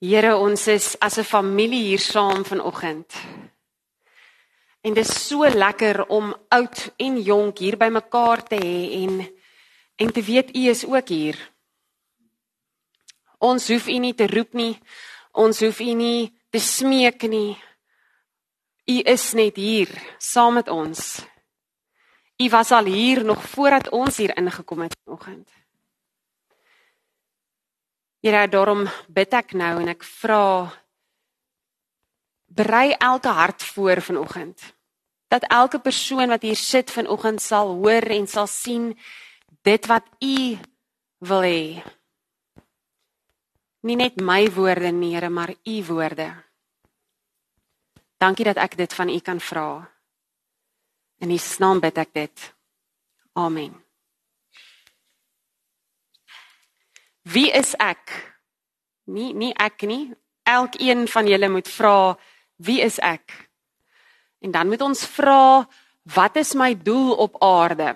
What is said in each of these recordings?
Here, ons is as 'n familie hier saam vanoggend. En dit is so lekker om oud en jonk hier by mekaar te hê en en te weet u is ook hier. Ons hoef u nie te roep nie. Ons hoef u nie te smeek nie. U is net hier saam met ons. U was al hier nog voordat ons hier ingekom het vanoggend. Here, daarom bid ek nou en ek vra berei elke hart voor vanoggend. Dat elke persoon wat hier sit vanoggend sal hoor en sal sien dit wat u wil hê. Nie net my woorde nie, Here, maar u woorde. Dankie dat ek dit van u kan vra. In se naam bid ek dit. Amen. Wie is ek? Nie nie ek nie. Elkeen van julle moet vra wie is ek? En dan moet ons vra wat is my doel op aarde?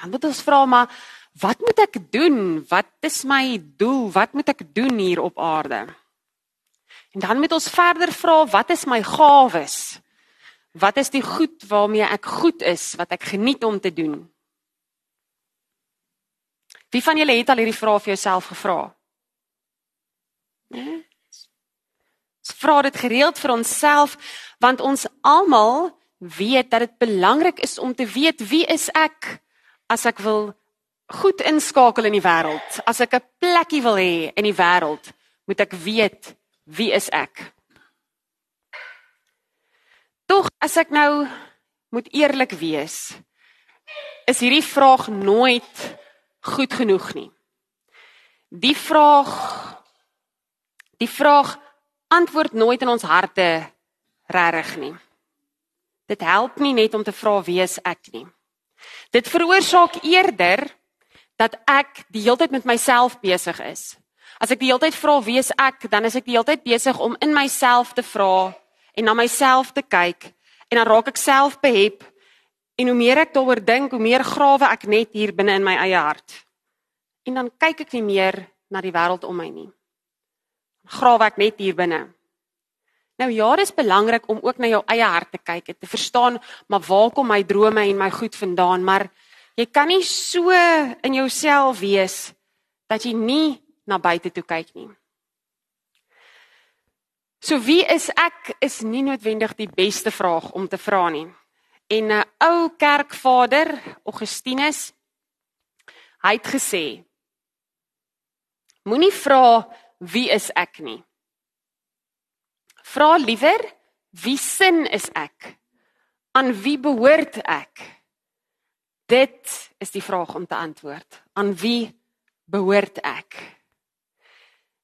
Dan moet ons vra maar wat moet ek doen? Wat is my doel? Wat moet ek doen hier op aarde? En dan moet ons verder vra wat is my gawes? Wat is die goed waarmee ek goed is wat ek geniet om te doen? Wie van julle het al hierdie vraag vir jouself gevra? Nee. Vra dit gereeld vir onsself want ons almal weet dat dit belangrik is om te weet wie is ek as ek wil goed inskakel in die wêreld. As ek 'n plekkie wil hê in die wêreld, moet ek weet wie is ek. Tog as ek nou moet eerlik wees, is hierdie vraag nooit goed genoeg nie. Die vraag die vraag antwoord nooit in ons harte regtig nie. Dit help nie net om te vra wie is ek nie. Dit veroorsaak eerder dat ek die hele tyd met myself besig is. As ek die hele tyd vra wie is ek, dan is ek die hele tyd besig om in myself te vra en na myself te kyk en dan raak ek self behep en hoe meer ek daaroor dink, hoe meer grawe ek net hier binne in my eie hart en dan kyk ek nie meer na die wêreld om my nie. Grawe ek net hier binne. Nou ja, dit is belangrik om ook na jou eie hart te kyk en te verstaan maar waar kom my drome en my goed vandaan, maar jy kan nie so in jouself wees dat jy nie na buite toe kyk nie. So wie is ek is nie noodwendig die beste vraag om te vra nie. En 'n ou kerkvader, Augustinus, hy het gesê Moenie vra wie is ek nie. Vra liewer wie sin is ek? Aan wie behoort ek? Dit is die vraag om te antwoord. Aan wie behoort ek?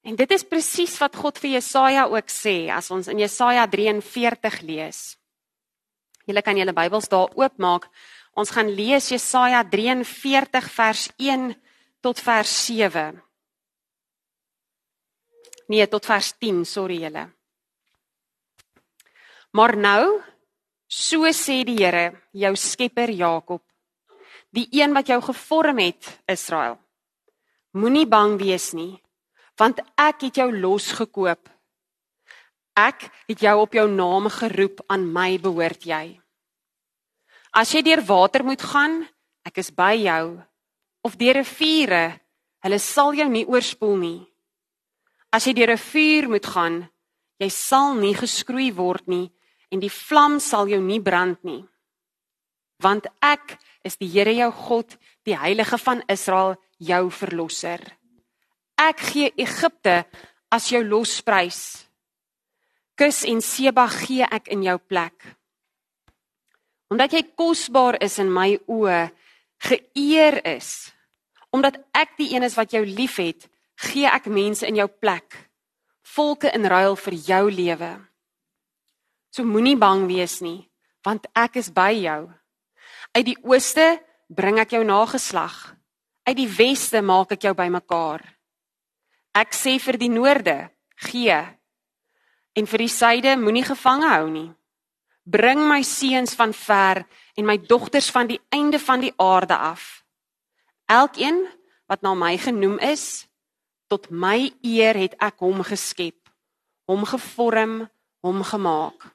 En dit is presies wat God vir Jesaja ook sê as ons in Jesaja 43 lees. Julle kan julle Bybels daar oopmaak. Ons gaan lees Jesaja 43 vers 1 tot vers 7. Nee, tot vers 10, sorry julle. Maar nou, so sê die Here, jou Skepper Jakob, die een wat jou gevorm het, Israel. Moenie bang wees nie, want ek het jou losgekoop. Ek het jou op jou naam geroep, aan my behoort jy. As jy deur water moet gaan, ek is by jou, of deur riviere, hulle sal jou nie oorspoel nie. As jy deur 'n vuur moet gaan, jy sal nie geskroei word nie en die vlam sal jou nie brand nie. Want ek is die Here jou God, die Heilige van Israel, jou verlosser. Ek gee Egipte as jou losprys. Kus en Seba gee ek in jou plek. Omdat jy kosbaar is in my oë, geëer is, omdat ek die een is wat jou liefhet, gee ek mense in jou plek, volke in ruil vir jou lewe. So moenie bang wees nie, want ek is by jou. Uit die ooste bring ek jou nageslag. Uit die weste maak ek jou bymekaar. Ek sê vir die noorde, gee. En vir die suide moenie gevange hou nie. Bring my seuns van ver en my dogters van die einde van die aarde af. Elkeen wat na my genoem is, Tot my eer het ek hom geskep, hom gevorm, hom gemaak.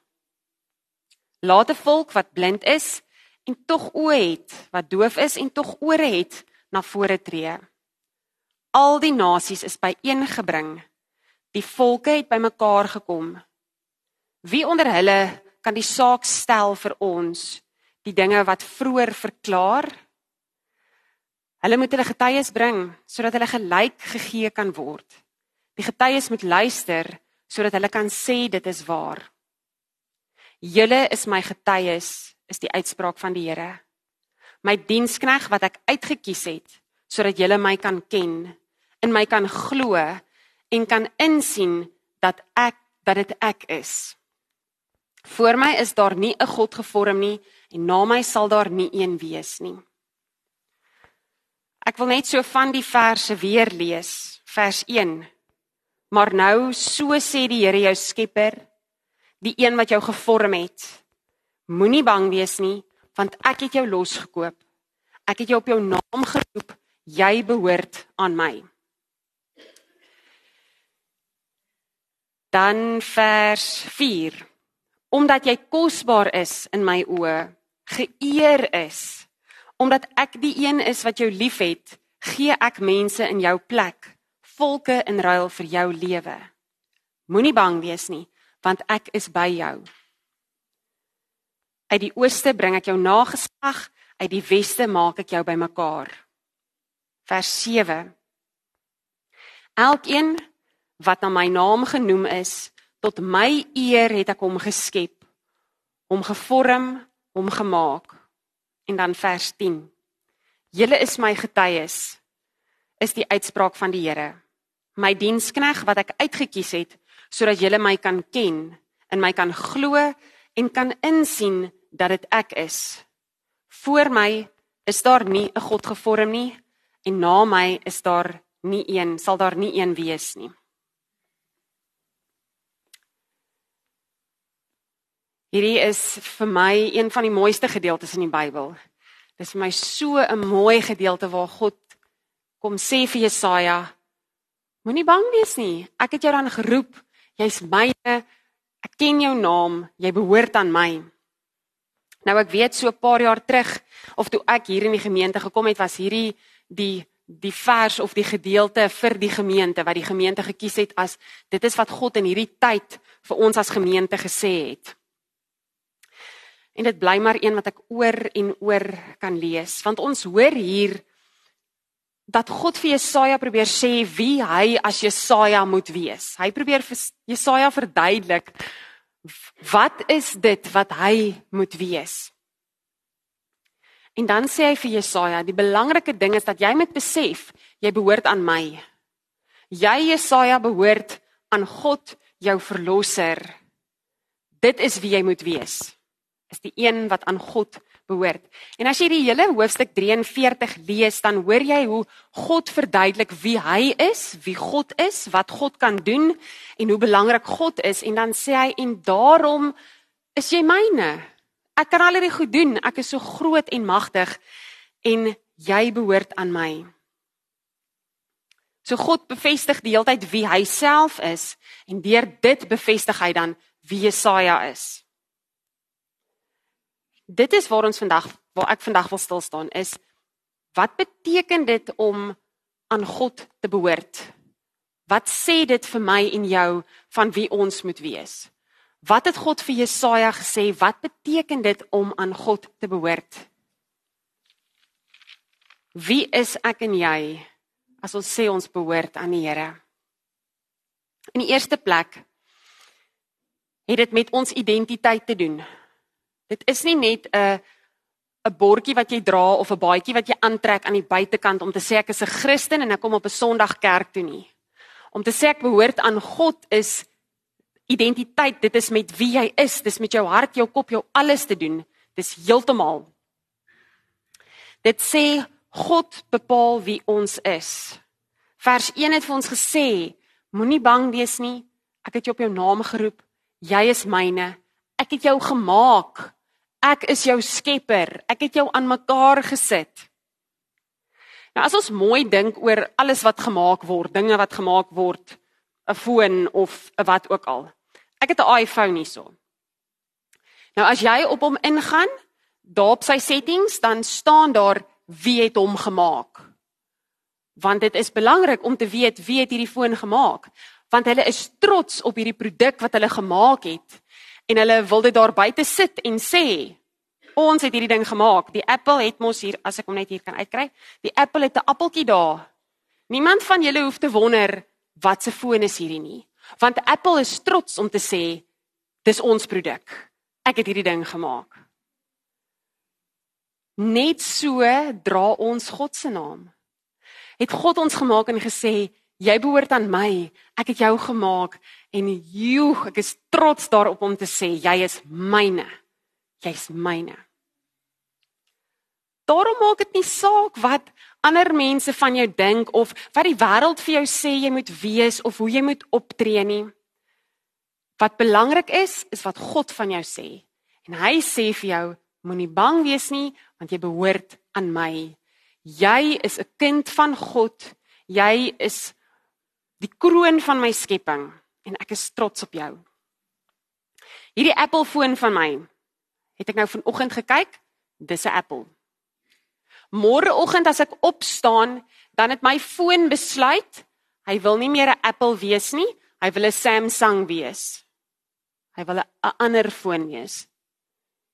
Laat 'n volk wat blind is en tog oë het, wat doof is en tog ore het, na vore tree. Al die nasies is byeengebring. Die volke het bymekaar gekom. Wie onder hulle kan die saak stel vir ons, die dinge wat vroeër verklaar? Hulle moet hulle getuies bring sodat hulle gelyk gegee kan word. Die getuies moet luister sodat hulle kan sê dit is waar. Julle is my getuies, is die uitspraak van die Here. My dienskneg wat ek uitget kies het sodat julle my kan ken, in my kan glo en kan insien dat ek dat dit ek is. Voor my is daar nie 'n God gevorm nie en na my sal daar nie een wees nie. Ek wil net so van die verse weer lees, vers 1. Maar nou so sê die Here jou Skepper, die een wat jou gevorm het. Moenie bang wees nie, want ek het jou losgekoop. Ek het jou op jou naam geroep. Jy behoort aan my. Dan vers 4. Omdat jy kosbaar is in my oë, geëer is, omdat ek die een is wat jou liefhet, gee ek mense in jou plek volke in ruil vir jou lewe. Moenie bang wees nie, want ek is by jou. Uit die ooste bring ek jou nageslag, uit die weste maak ek jou bymekaar. Vers 7. Elkeen wat na my naam genoem is, tot my eer het ek hom geskep, hom gevorm, hom gemaak. En dan vers 10. Julle is my getuies, is die uitspraak van die Here my dienskneg wat ek uitget kies het sodat julle my kan ken en my kan glo en kan insien dat dit ek is. Voor my is daar nie 'n God gevorm nie en na my is daar nie een, sal daar nie een wees nie. Hierdie is vir my een van die mooiste gedeeltes in die Bybel. Dit is vir my so 'n mooi gedeelte waar God kom sê vir Jesaja, Moenie bang wees nie. Ek het jou dan geroep. Jy's myne. Ek ken jou naam. Jy behoort aan my. Nou ek weet so 'n paar jaar terug of toe ek hier in die gemeente gekom het, was hierdie die die vers of die gedeelte vir die gemeente wat die gemeente gekies het as dit is wat God in hierdie tyd vir ons as gemeente gesê het. En dit bly maar een wat ek oor en oor kan lees want ons hoor hier dat God vir Jesaja probeer sê wie hy as Jesaja moet wees. Hy probeer vir Jesaja verduidelik wat is dit wat hy moet wees. En dan sê hy vir Jesaja, die belangrike ding is dat jy moet besef jy behoort aan my. Jy Jesaja behoort aan God, jou verlosser. Dit is wie jy moet wees. Is die een wat aan God behoort. En as jy die hele hoofstuk 43 lees, dan hoor jy hoe God verduidelik wie hy is, wie God is, wat God kan doen en hoe belangrik God is en dan sê hy en daarom is jy myne. Ek kan al hierdie goed doen. Ek is so groot en magtig en jy behoort aan my. So God bevestig die hele tyd wie hy self is en deur dit bevestig hy dan wie Jesaja is dit is waar ons vandag waar ek vandag wil stil staan is wat beteken dit om aan God te behoort? Wat sê dit vir my en jou van wie ons moet wees? Wat het God vir Jesaja gesê? Wat beteken dit om aan God te behoort? Wie is ek en jy as ons sê ons behoort aan die Here? In die eerste plek het dit met ons identiteit te doen. Dit is nie net 'n 'n bordjie wat jy dra of 'n baadjie wat jy aantrek aan die buitekant om te sê ek is 'n Christen en ek kom op 'n Sondag kerk toe nie. Om te sê ek behoort aan God is identiteit. Dit is met wie jy is, dis met jou hart, jou kop, jou alles te doen. Dis heeltemal. Dit sê God bepaal wie ons is. Vers 1 het vir ons gesê, moenie bang wees nie. Ek het jou op jou naam geroep. Jy is myne. Ek het jou gemaak. Ek is jou skepper. Ek het jou aan mekaar gesit. Nou as ons mooi dink oor alles wat gemaak word, dinge wat gemaak word, 'n foon of wat ook al. Ek het 'n iPhone hierso. Nou as jy op hom ingaan, daar op sy settings, dan staan daar wie het hom gemaak. Want dit is belangrik om te weet wie het hierdie foon gemaak, want hulle is trots op hierdie produk wat hulle gemaak het en hulle wil dit daar buite sit en sê ons het hierdie ding gemaak. Die Apple het mos hier as ek hom net hier kan uitkry. Die Apple het 'n appeltjie daar. Niemand van julle hoef te wonder wat se foon is hierdie nie, want Apple is trots om te sê dis ons produk. Ek het hierdie ding gemaak. Net so dra ons God se naam. Het God ons gemaak en gesê jy behoort aan my. Ek het jou gemaak en joe, ek is trots daarop om te sê jy is myne. Jy's myne. Daarom maak dit nie saak wat ander mense van jou dink of wat die wêreld vir jou sê jy moet wees of hoe jy moet optree nie. Wat belangrik is, is wat God van jou sê. En hy sê vir jou, moenie bang wees nie, want jy behoort aan my. Jy is 'n kind van God. Jy is die kroon van my skepping en ek is trots op jou. Hierdie Apple foon van my het ek nou vanoggend gekyk, dis 'n Apple. Môreoggend as ek opstaan, dan het my foon besluit hy wil nie meer 'n Apple wees nie, hy wil 'n Samsung wees. Hy wil 'n ander foon wees.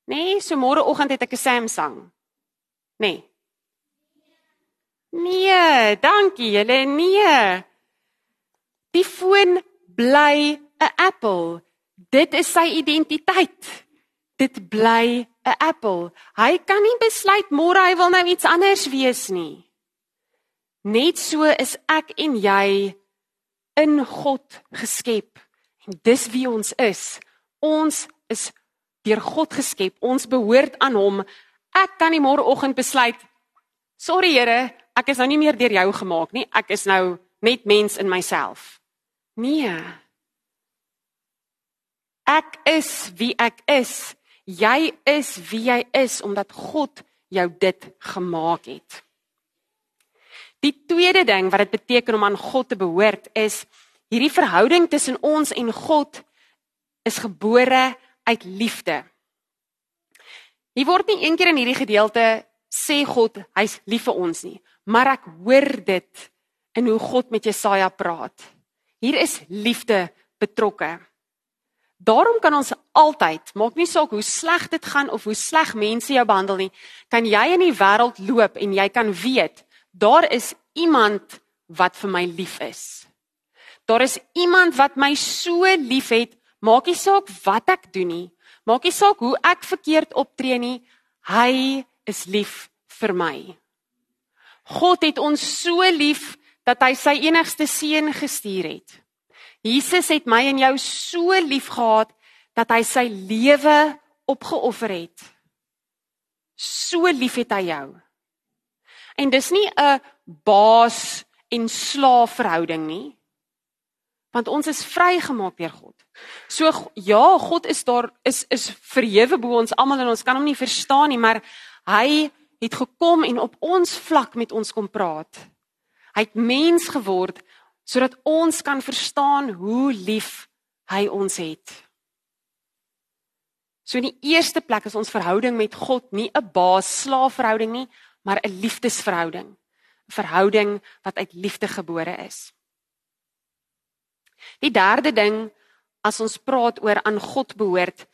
Nee, so môreoggend het ek 'n Samsung. Nee. Nee, dankie julle. Nee. Die foon bly 'n Apple. Dit is sy identiteit dit bly 'n appel. Hy kan nie besluit môre hy wil nou iets anders wees nie. Net so is ek en jy in God geskep. En dis wie ons is. Ons is deur God geskep. Ons behoort aan hom. Ek kan nie môreoggend besluit sorry Here, ek is nou nie meer deur jou gemaak nie. Ek is nou net mens in myself. Nee. Ek is wie ek is Jy is wie jy is omdat God jou dit gemaak het. Die tweede ding wat dit beteken om aan God te behoort is hierdie verhouding tussen ons en God is gebore uit liefde. Hier word nie eendag in hierdie gedeelte sê God hy's lief vir ons nie, maar ek hoor dit in hoe God met Jesaja praat. Hier is liefde betrokke. Daarom kan ons altyd, maak nie saak hoe sleg dit gaan of hoe sleg mense jou behandel nie, kan jy in die wêreld loop en jy kan weet, daar is iemand wat vir my lief is. Daar is iemand wat my so liefhet, maak nie saak wat ek doen nie, maak nie saak hoe ek verkeerd optree nie, hy is lief vir my. God het ons so lief dat hy sy enigste seun gestuur het. Jesus het my en jou so liefgehad dat hy sy lewe opgeoffer het. So lief het hy jou. En dis nie 'n baas en slaaf verhouding nie. Want ons is vrygemaak deur God. So ja, God is daar is is verhewe bo ons almal en ons kan hom nie verstaan nie, maar hy het gekom en op ons vlak met ons kom praat. Hy het mens geword sodat ons kan verstaan hoe lief hy ons het. So in die eerste plek is ons verhouding met God nie 'n baas-slaaf verhouding nie, maar 'n liefdesverhouding. 'n Verhouding wat uit liefde gebore is. Die derde ding as ons praat oor aan God behoort,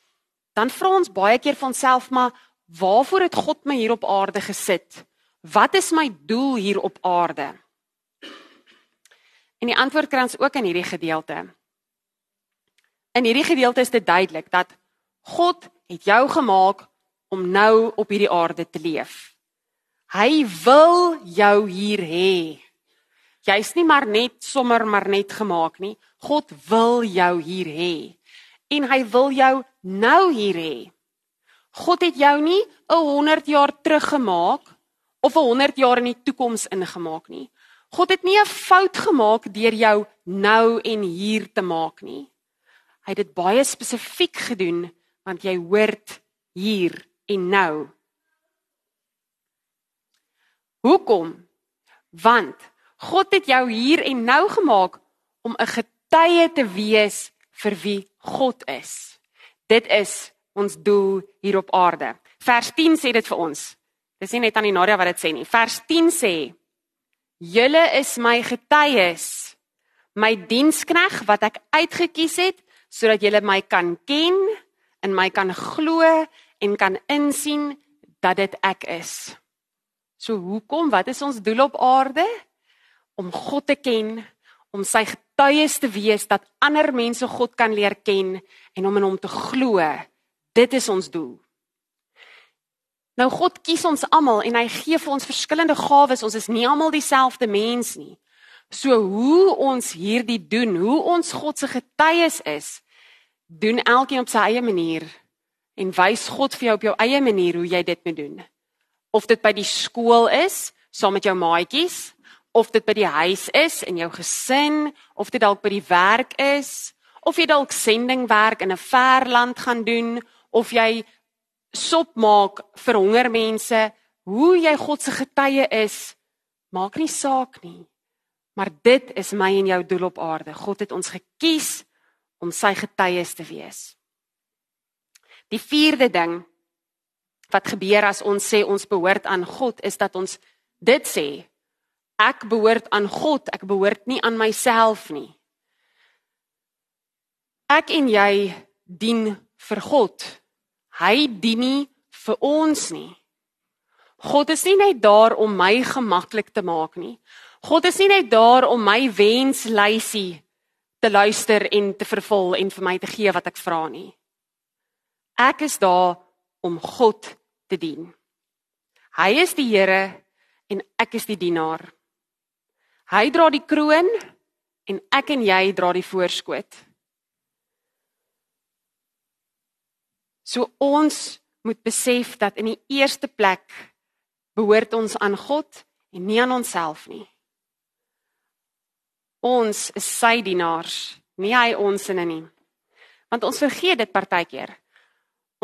dan vra ons baie keer vir onsself maar waarvoor het God my hier op aarde gesit? Wat is my doel hier op aarde? En die antwoord kry ons ook in hierdie gedeelte. In hierdie gedeelte is dit duidelik dat God het jou gemaak om nou op hierdie aarde te leef. Hy wil jou hier hê. Jy's nie maar net sommer maar net gemaak nie. God wil jou hier hê. En hy wil jou nou hier hê. God het jou nie 'n 100 jaar terug gemaak of 'n 100 jaar in die toekoms ingemaak nie. God het nie 'n fout gemaak deur jou nou en hier te maak nie. Hy het dit baie spesifiek gedoen want jy hoort hier en nou. Hoekom? Want God het jou hier en nou gemaak om 'n getuie te wees vir wie God is. Dit is ons doel hier op aarde. Vers 10 sê dit vir ons. Dis nie net aan die Nadia wat dit sê nie. Vers 10 sê: "Julle is my getuies, my dienskneg wat ek uitget kies het sodat julle my kan ken en my kan glo en kan insien dat dit ek is." So hoekom? Wat is ons doel op aarde? Om God te ken, om sy getuies te wees dat ander mense God kan leer ken en om in hom te glo. Dit is ons doel. Nou God kies ons almal en hy gee vir ons verskillende gawes. Ons is nie almal dieselfde mens nie. So hoe ons hierdie doen, hoe ons God se getuies is, doen elkeen op sy eie manier en wys God vir jou op jou eie manier hoe jy dit moet doen. Of dit by die skool is, saam met jou maatjies, of dit by die huis is in jou gesin, of dit dalk by die werk is, of jy dalk sendingwerk in 'n ver land gaan doen, of jy sop maak vir honger mense, hoe jy God se getuie is, maak nie saak nie. Maar dit is my en jou doel op aarde. God het ons gekies om sy getuies te wees. Die vierde ding wat gebeur as ons sê ons behoort aan God is dat ons dit sê ek behoort aan God, ek behoort nie aan myself nie. Ek en jy dien vir God. Hy dien nie vir ons nie. God is nie net daar om my gemaklik te maak nie. God is nie net daar om my wenslysie te luister en te vervul en vir my te gee wat ek vra nie. Ek is daar om God te dien. Hy is die Here en ek is die dienaar. Hy dra die kroon en ek en jy dra die voorskot. So ons moet besef dat in die eerste plek behoort ons aan God en nie aan onsself nie. Ons is sy dienaars, nie hy ons in nie. Want ons vergeet dit partykeer.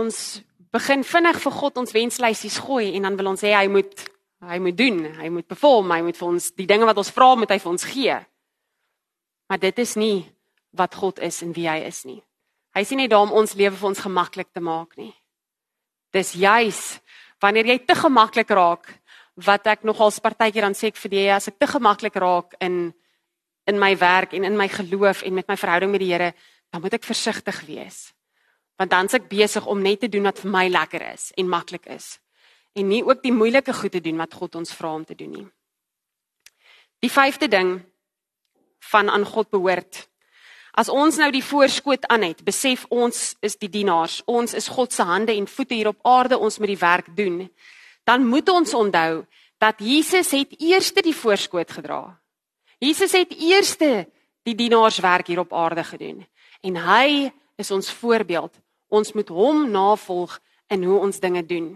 Ons begin vinnig vir God ons wenslysies gooi en dan wil ons hê hy moet hy moet doen, hy moet perform, hy moet vir ons die dinge wat ons vra moet hy vir ons gee. Maar dit is nie wat God is en wie hy is nie. Hy sien nie daar om ons lewe vir ons gemaklik te maak nie. Dis juis wanneer jy te gemaklik raak wat ek nogal partykeer dan sê ek vir jy as ek te gemaklik raak in in my werk en in my geloof en met my verhouding met die Here, dan moet ek versigtig wees. Want dan's ek besig om net te doen wat vir my lekker is en maklik is en nie ook die moeilike goed te doen wat God ons vra om te doen nie. Die vyfde ding van aan God behoort As ons nou die voorskot aan het, besef ons is die dienaars. Ons is God se hande en voete hier op aarde, ons moet die werk doen. Dan moet ons onthou dat Jesus het eerste die voorskot gedra. Jesus het eerste die dienaarswerk hier op aarde gedoen en hy is ons voorbeeld. Ons moet hom navolg in hoe ons dinge doen.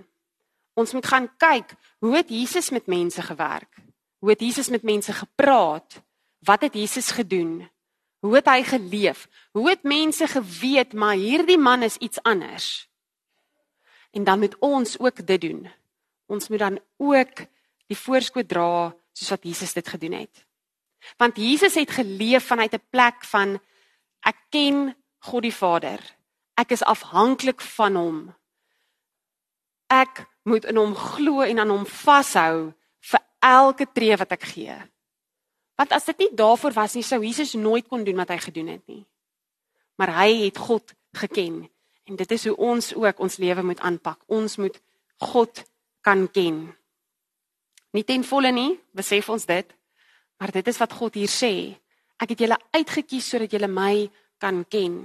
Ons moet gaan kyk, hoe het Jesus met mense gewerk? Hoe het Jesus met mense gepraat? Wat het Jesus gedoen? Hoe het hy geleef? Hoe het mense geweet maar hierdie man is iets anders? En dan moet ons ook dit doen. Ons moet dan ook die voorskot dra soos wat Jesus dit gedoen het. Want Jesus het geleef vanuit 'n plek van ek ken God die Vader. Ek is afhanklik van hom. Ek moet in hom glo en aan hom vashou vir elke tree wat ek gee. Want as dit nie daarvoor was nie, sou Jesus nooit kon doen wat hy gedoen het nie. Maar hy het God geken en dit is hoe ons ook ons lewe moet aanpak. Ons moet God kan ken. Nie ten volle nie, besef ons dit, maar dit is wat God hier sê. Ek het julle uitget kies sodat julle my kan ken.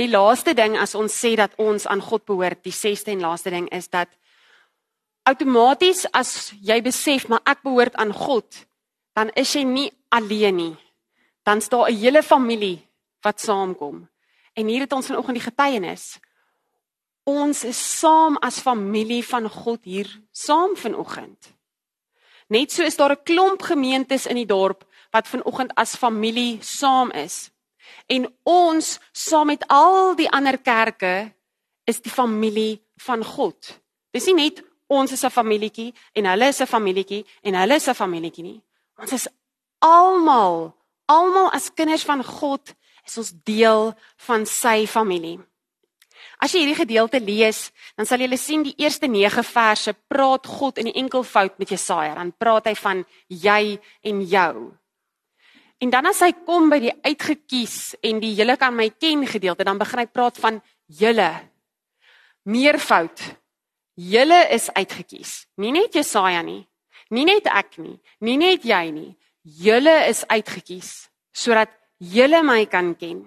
Die laaste ding as ons sê dat ons aan God behoort, die sesde en laaste ding is dat outomaties as jy besef maar ek behoort aan God, dan is jy nie alleen nie. Dan staan 'n hele familie wat saamkom. En hier het ons vanoggend die getuienis. Ons is saam as familie van God hier saam vanoggend. Net so is daar 'n klomp gemeentes in die dorp wat vanoggend as familie saam is. En ons saam met al die ander kerke is die familie van God. Dis nie net ons is 'n familietjie en hulle is 'n familietjie en hulle is 'n familietjie nie. Ons is almal, almal as kinders van God is ons deel van sy familie. As jy hierdie gedeelte lees, dan sal jy sien die eerste 9 verse praat God in die enkelvoud met Jesaja. Dan praat hy van jy en jou. En dan as hy kom by die uitgekies en die hele kan my ken gedeelte, dan begin hy praat van julle. Meervoud. Julle is uitgekies. Nie net Jesaja nie, nie net ek nie, nie net jy nie. Julle is uitgekies sodat julle my kan ken.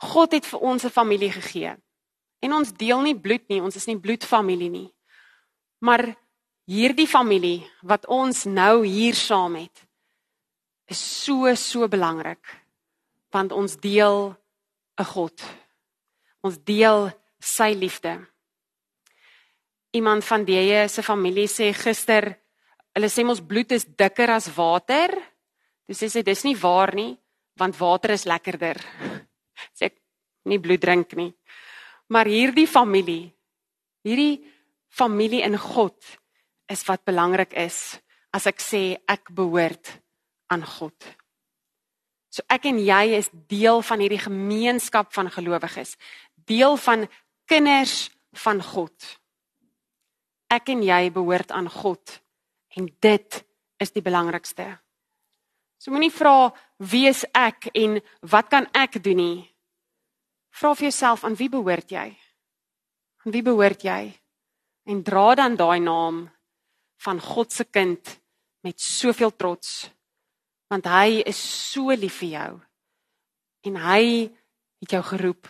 God het vir ons 'n familie gegee. En ons deel nie bloed nie, ons is nie bloedfamilie nie. Maar hierdie familie wat ons nou hier saam het is so so belangrik want ons deel 'n God. Ons deel sy liefde. Iemand van die se familie sê gister hulle sê ons bloed is dikker as water. Dis sê dis nie waar nie want water is lekkerder. Sê ek nie bloed drink nie. Maar hierdie familie, hierdie familie in God is wat belangrik is as ek sê ek behoort aan God. So ek en jy is deel van hierdie gemeenskap van gelowiges, deel van kinders van God. Ek en jy behoort aan God en dit is die belangrikste. So moenie vra wie is ek en wat kan ek doen nie. Vra vir jouself aan wie behoort jy? Aan wie behoort jy? En dra dan daai naam van God se kind met soveel trots want hy is so lief vir jou en hy het jou geroep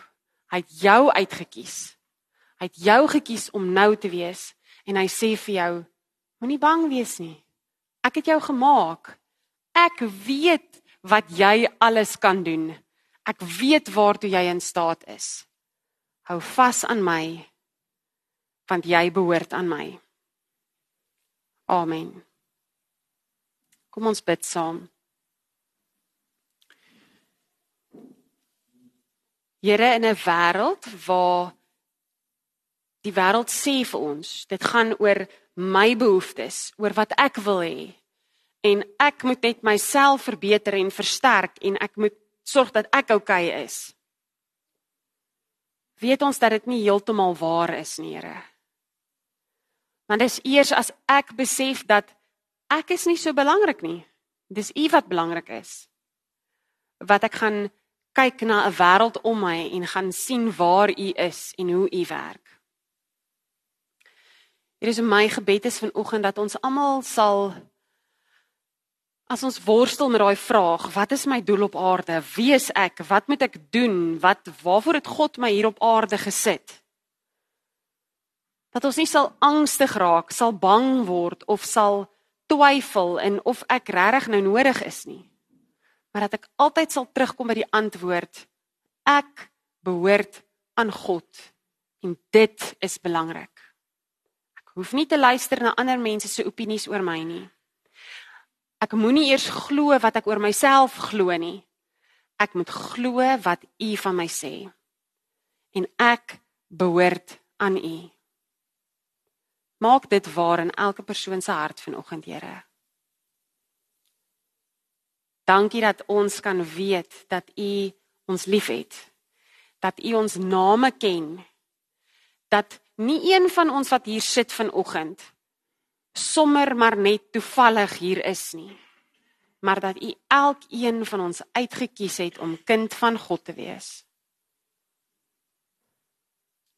hy het jou uitgekies hy het jou gekies om nou te wees en hy sê vir jou moenie bang wees nie. Ek het jou gemaak. Ek weet wat jy alles kan doen. Ek weet waartoe jy in staat is. Hou vas aan my want jy behoort aan my. Amen. Kom ons bid saam. Here in 'n wêreld waar die wêreld sê vir ons, dit gaan oor my behoeftes, oor wat ek wil hê. En ek moet net myself verbeter en versterk en ek moet sorg dat ek oukei okay is. Weet ons dat dit nie heeltemal waar is nie, Here. Want dis eers as ek besef dat ek is nie so belangrik nie. Dis U wat belangrik is. Wat ek gaan kyk na 'n wêreld om my en gaan sien waar U is en hoe U werk. Dit is my gebed is vanoggend dat ons almal sal as ons worstel met daai vraag, wat is my doel op aarde? Wie is ek? Wat moet ek doen? Wat waarvoor het God my hier op aarde gesit? dat ons nie sal angstig raak, sal bang word of sal twyfel in of ek regtig nou nodig is nie. Maar dat ek altyd sal terugkom by die antwoord ek behoort aan God en dit is belangrik. Hoef nie te luister na ander mense se opinies oor my nie. Ek moenie eers glo wat ek oor myself glo nie. Ek moet glo wat U van my sê. En ek behoort aan U. Maak dit waar in elke persoon se hart vanoggend, Here. Dankie dat ons kan weet dat U ons liefhet. Dat U ons name ken. Dat nie een van ons wat hier sit vanoggend sommer maar net toevallig hier is nie. Maar dat U elkeen van ons uitget kies het om kind van God te wees.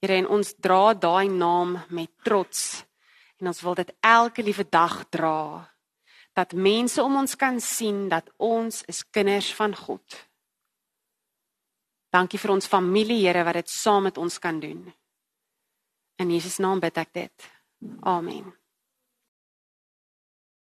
Here en ons dra daai naam met trots En ons wil dit elke liewe dag dra dat mense om ons kan sien dat ons is kinders van God. Dankie vir ons familie, Here, wat dit saam met ons kan doen. In Jesus naam bid ek dit. Amen.